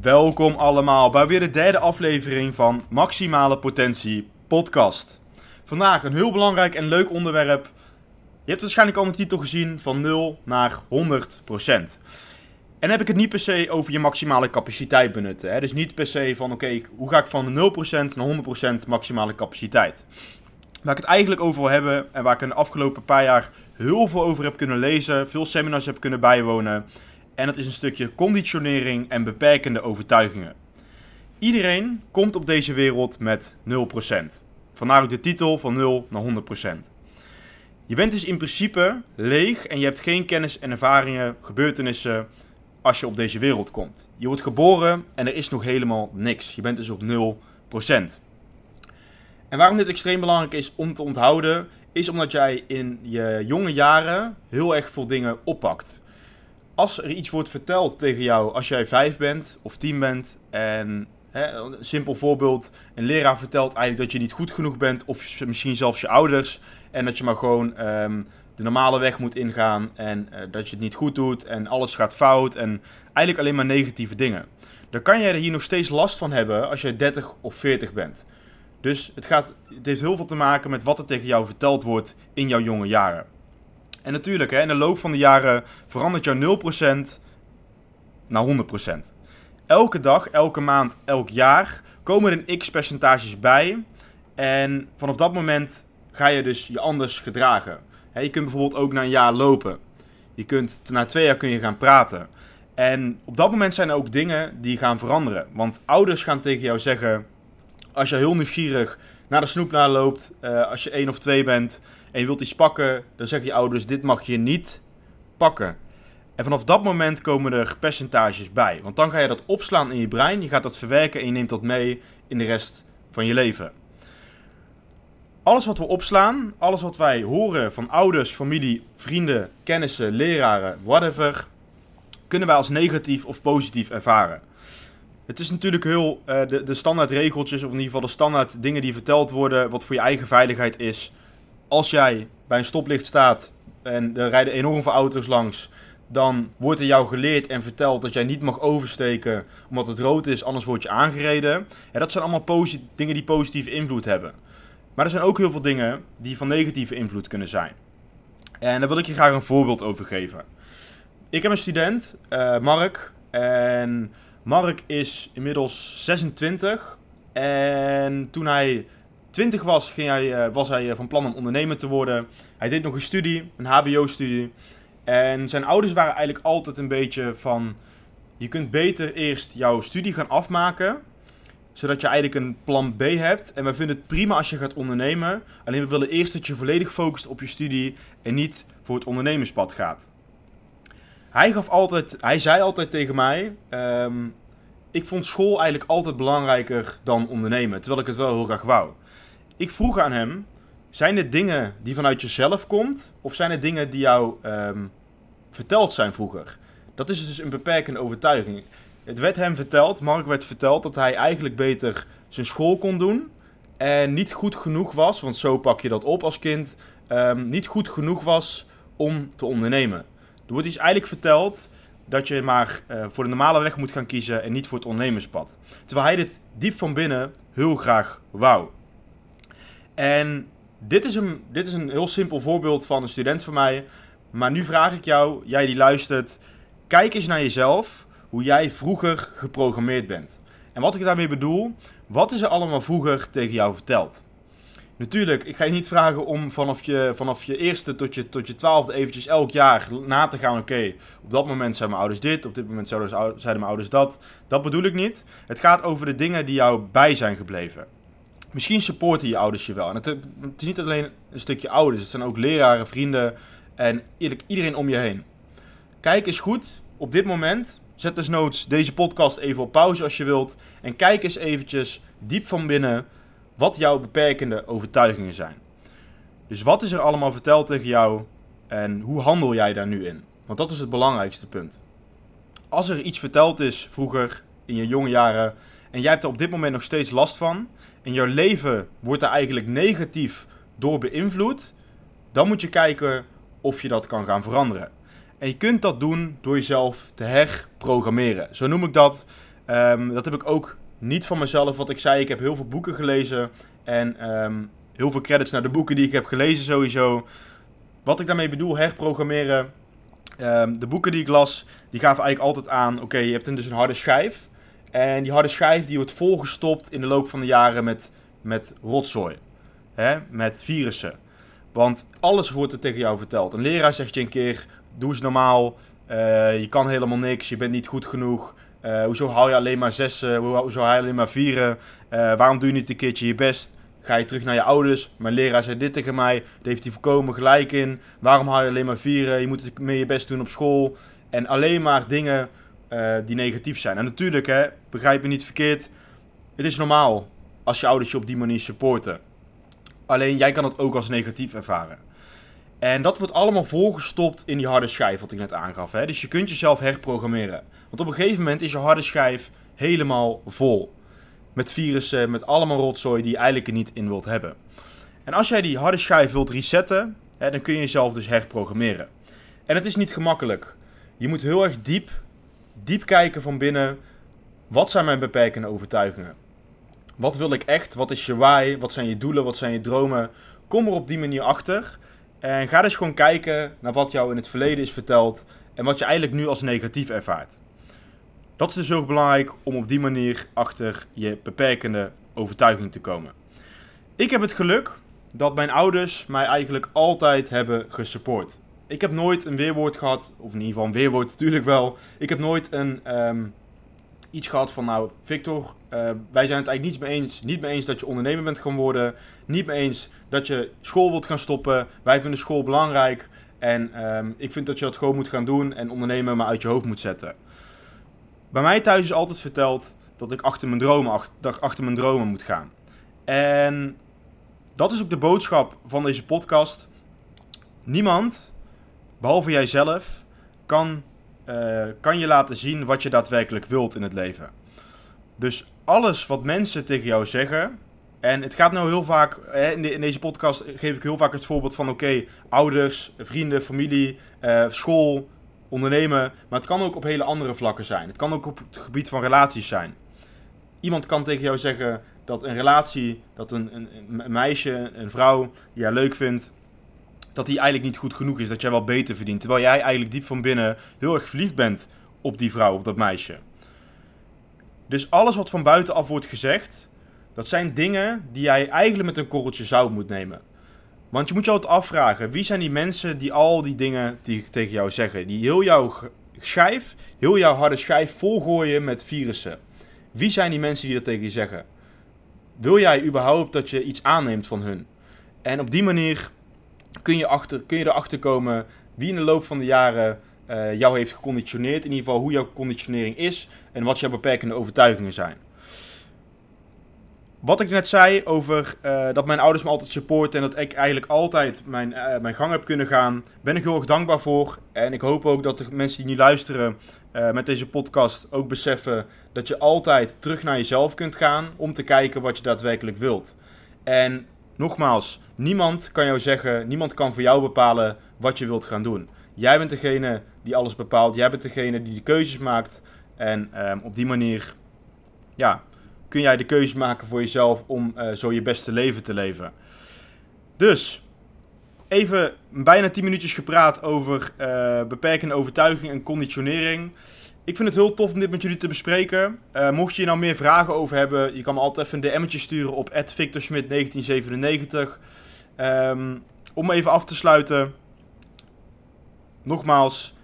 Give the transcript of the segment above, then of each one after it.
Welkom allemaal bij weer de derde aflevering van Maximale Potentie Podcast. Vandaag een heel belangrijk en leuk onderwerp. Je hebt waarschijnlijk al een titel gezien van 0 naar 100%. En dan heb ik het niet per se over je maximale capaciteit benutten. Hè? Dus niet per se van oké, hoe ga ik van 0% naar 100% maximale capaciteit. Waar ik het eigenlijk over wil hebben en waar ik in de afgelopen paar jaar heel veel over heb kunnen lezen, veel seminars heb kunnen bijwonen, en dat is een stukje conditionering en beperkende overtuigingen. Iedereen komt op deze wereld met 0%. Vandaar ook de titel van 0 naar 100%. Je bent dus in principe leeg en je hebt geen kennis en ervaringen, gebeurtenissen als je op deze wereld komt. Je wordt geboren en er is nog helemaal niks. Je bent dus op 0%. En waarom dit extreem belangrijk is om te onthouden, is omdat jij in je jonge jaren heel erg veel dingen oppakt als er iets wordt verteld tegen jou als jij vijf bent of tien bent en een simpel voorbeeld, een leraar vertelt eigenlijk dat je niet goed genoeg bent of misschien zelfs je ouders en dat je maar gewoon um, de normale weg moet ingaan en uh, dat je het niet goed doet en alles gaat fout en eigenlijk alleen maar negatieve dingen. Dan kan jij er hier nog steeds last van hebben als je 30 of 40 bent. Dus het, gaat, het heeft heel veel te maken met wat er tegen jou verteld wordt in jouw jonge jaren. En natuurlijk, hè, in de loop van de jaren verandert jouw 0% naar 100%. Elke dag, elke maand, elk jaar komen er een x percentages bij. En vanaf dat moment ga je dus je anders gedragen. je kunt bijvoorbeeld ook na een jaar lopen. Je kunt, na twee jaar kun je gaan praten. En op dat moment zijn er ook dingen die gaan veranderen. Want ouders gaan tegen jou zeggen, als je heel nieuwsgierig naar de snoepnaar loopt, uh, als je één of twee bent, en je wilt iets pakken, dan zeggen je ouders: dit mag je niet pakken. En vanaf dat moment komen er percentages bij. Want dan ga je dat opslaan in je brein, je gaat dat verwerken en je neemt dat mee in de rest van je leven. Alles wat we opslaan, alles wat wij horen van ouders, familie, vrienden, kennissen, leraren, whatever, kunnen wij als negatief of positief ervaren. Het is natuurlijk heel uh, de, de standaard regeltjes, of in ieder geval de standaard dingen die verteld worden, wat voor je eigen veiligheid is als jij bij een stoplicht staat en er rijden enorm veel auto's langs, dan wordt er jou geleerd en verteld dat jij niet mag oversteken omdat het rood is, anders word je aangereden. En dat zijn allemaal dingen die positieve invloed hebben. Maar er zijn ook heel veel dingen die van negatieve invloed kunnen zijn. En daar wil ik je graag een voorbeeld over geven. Ik heb een student, uh, Mark. En Mark is inmiddels 26. En toen hij 20 was, ging hij, eh, was hij eh, van plan om ondernemer te worden. Hij deed nog een studie, een HBO-studie. En zijn ouders waren eigenlijk altijd een beetje van: je kunt beter eerst jouw studie gaan afmaken, zodat je eigenlijk een plan B hebt. En we vinden het prima als je gaat ondernemen. Alleen we willen eerst dat je volledig focust op je studie en niet voor het ondernemerspad gaat. Hij, gaf altijd, hij zei altijd tegen mij: ehm, Ik vond school eigenlijk altijd belangrijker dan ondernemen, terwijl ik het wel heel graag wou. Ik vroeg aan hem: zijn het dingen die vanuit jezelf komt, of zijn het dingen die jou ehm, verteld zijn vroeger? Dat is dus een beperkende overtuiging. Het werd hem verteld, Mark werd verteld, dat hij eigenlijk beter zijn school kon doen. En niet goed genoeg was, want zo pak je dat op als kind, um, niet goed genoeg was om te ondernemen. Er wordt dus eigenlijk verteld dat je maar uh, voor de normale weg moet gaan kiezen en niet voor het ondernemerspad. Terwijl hij dit diep van binnen heel graag wou. En dit is, een, dit is een heel simpel voorbeeld van een student van mij. Maar nu vraag ik jou, jij die luistert, kijk eens naar jezelf, hoe jij vroeger geprogrammeerd bent. En wat ik daarmee bedoel, wat is er allemaal vroeger tegen jou verteld? Natuurlijk, ik ga je niet vragen om vanaf je, vanaf je eerste tot je, tot je twaalfde eventjes elk jaar na te gaan. Oké, op dat moment zijn mijn ouders dit, op dit moment zeiden mijn ouders dat. Dat bedoel ik niet. Het gaat over de dingen die jou bij zijn gebleven. Misschien supporten je ouders je wel. En het, het, is niet alleen een stukje ouders, het zijn ook leraren, vrienden en iedereen om je heen. Kijk eens goed op dit moment, zet desnoods deze podcast even op pauze als je wilt. En kijk eens eventjes diep van binnen wat jouw beperkende overtuigingen zijn. Dus wat is er allemaal verteld tegen jou en hoe handel jij daar nu in? Want dat is het belangrijkste punt. Als er iets verteld is vroeger in je jonge jaren en jij hebt er op dit moment nog steeds last van en jouw leven wordt er eigenlijk negatief door beïnvloed, dan moet je kijken of je dat kan gaan veranderen. En je kunt dat doen door jezelf te herprogrammeren. Zo noem ik dat. Ehm, dat heb ik ook niet van mezelf. Wat ik zei, ik heb heel veel boeken gelezen. En ehm, heel veel credits naar de boeken die ik heb gelezen sowieso. Wat ik daarmee bedoel, herprogrammeren. Um, de boeken die ik las, die gaven eigenlijk altijd aan... Oké, je hebt dus een harde schijf. En die harde schijf die wordt volgestopt in de loop van de jaren met, met rotzooi. Hè? Met virussen. Want alles wordt er tegen jou verteld. Een leraar zegt je een keer, doe eens normaal. Uh, je kan helemaal niks, je bent niet goed genoeg. Uh, hoezo haal je alleen maar zessen? Hoezo haal je alleen maar vieren? Uh, waarom doe je niet een keertje je best? Ga je terug naar je ouders? Mijn leraar zei dit tegen mij. Daar heeft hij voorkomen gelijk in. Waarom haal je alleen maar vieren? Je moet meer je best doen op school. En alleen maar dingen die negatief zijn. En natuurlijk, hè, begrijp me niet verkeerd. Het is normaal als je ouders je op die manier supporten. Alleen jij kan het ook als negatief ervaren. En dat wordt allemaal volgestopt in die harde schijf, wat ik net aangaf. Hè? Dus je kunt jezelf herprogrammeren. Want op een gegeven moment is je harde schijf helemaal vol. Met virussen, met allemaal rotzooi die je eigenlijk er niet in wilt hebben. En als jij die harde schijf wilt resetten, hè, dan kun je jezelf dus herprogrammeren. En het is niet gemakkelijk. Je moet heel erg diep, diep kijken van binnen. Wat zijn mijn beperkende overtuigingen? Wat wil ik echt? Wat is je why? Wat zijn je doelen? Wat zijn je dromen? Kom er op die manier achter. En ga dus gewoon kijken naar wat jou in het verleden is verteld. En wat je eigenlijk nu als negatief ervaart. Dat is dus heel belangrijk om op die manier achter je beperkende overtuiging te komen. Ik heb het geluk dat mijn ouders mij eigenlijk altijd hebben gesupport. Ik heb nooit een weerwoord gehad, of in ieder geval een weerwoord natuurlijk wel. Ik heb nooit een, ehm, iets gehad van, nou, Victor, uh, wij zijn het eigenlijk niet mee eens. Niet mee eens dat je ondernemer bent gaan worden. Niet mee eens dat je school wilt gaan stoppen. Wij vinden school belangrijk. En um, ik vind dat je dat gewoon moet gaan doen en ondernemen maar uit je hoofd moet zetten. Bij mij thuis is altijd verteld dat ik achter mijn dromen, achter, achter mijn dromen moet gaan. En dat is ook de boodschap van deze podcast. Niemand, behalve jijzelf, kan uh, kan je laten zien wat je daadwerkelijk wilt in het leven. Dus alles wat mensen tegen jou zeggen. En het gaat nou heel vaak, hè, in, deze podcast geef ik heel vaak het voorbeeld van: oké, ouders, vrienden, familie, uh, school, ondernemen. Maar het kan ook op hele andere vlakken zijn. Het kan ook op het gebied van relaties zijn. Iemand kan tegen jou zeggen dat een relatie, dat een, een, meisje, een vrouw die jij leuk vindt, dat hij eigenlijk niet goed genoeg is, dat jij wel beter verdient. Terwijl jij eigenlijk diep van binnen heel erg verliefd bent op die vrouw, op dat meisje. Dus alles wat van buitenaf wordt gezegd, dat zijn dingen die jij eigenlijk met een korreltje zout moet nemen. Want je moet je altijd afvragen, wie zijn die mensen die al die dingen die tegen jou zeggen? Die heel jouw schijf, heel jouw harde schijf volgooien met virussen. Wie zijn die mensen die dat tegen je zeggen? Wil jij überhaupt dat je iets aanneemt van hun? En op die manier kun je, achter, kun je erachter komen wie in de loop van de jaren uh, jou heeft geconditioneerd. In ieder geval hoe jouw conditionering is en wat jouw beperkende overtuigingen zijn. Wat ik net zei over uh, dat mijn ouders me altijd supporten en dat ik eigenlijk altijd mijn, uh, mijn gang heb kunnen gaan, ben ik heel erg dankbaar voor. En ik hoop ook dat de mensen die nu luisteren met deze podcast ook beseffen dat je altijd terug naar jezelf kunt gaan om te kijken wat je daadwerkelijk wilt. En nogmaals, niemand kan jou zeggen, niemand kan voor jou bepalen wat je wilt gaan doen. Jij bent degene die alles bepaalt, jij bent degene die de keuzes maakt. En um, op die manier, ja, kun jij de keuze maken voor jezelf om uh, zo je beste leven te leven. Dus, even bijna 10 minuutjes gepraat over uh, beperkende overtuiging en conditionering. Ik vind het heel tof om dit met jullie te bespreken. Uh, mocht je hier nou meer vragen over hebben, je kan me altijd even een DM'tje sturen op @victorsmit1997. Um, om even af te sluiten. Nogmaals,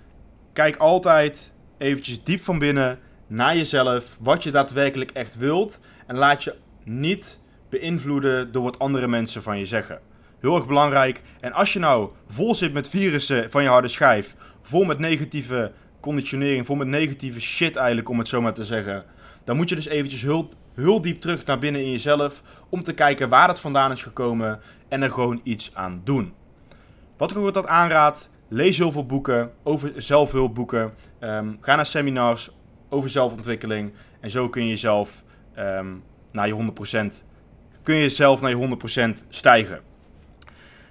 kijk altijd eventjes diep van binnen naar jezelf, wat je daadwerkelijk echt wilt. En laat je niet beïnvloeden door wat andere mensen van je zeggen. Heel erg belangrijk. En als je nou vol zit met virussen van je harde schijf, vol met negatieve conditionering, vol met negatieve shit eigenlijk, om het zo maar te zeggen. Dan moet je dus eventjes heel, heel diep terug naar binnen in jezelf, om te kijken waar het vandaan is gekomen en er gewoon iets aan doen. Wat ik ook altijd aanraad, lees heel veel boeken over zelfhulpboeken. Um, ga naar seminars over zelfontwikkeling. En zo kun je jezelf um, naar je 100%, kun je zelf naar je 100% stijgen.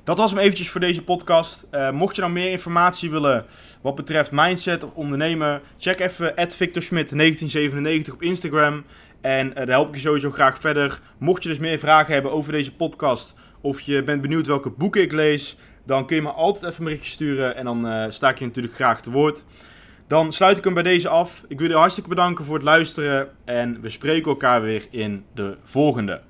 Dat was hem eventjes voor deze podcast. Uh, mocht je nou meer informatie willen wat betreft mindset of ondernemen, check even @victorschmidt1997 op Instagram. En uh, daar help ik je sowieso graag verder. Mocht je dus meer vragen hebben over deze podcast, of je bent benieuwd welke boeken ik lees, dan kun je me altijd even een berichtje sturen en dan uh, sta ik je natuurlijk graag te woord. Dan sluit ik hem bij deze af. Ik wil je hartstikke bedanken voor het luisteren en we spreken elkaar weer in de volgende.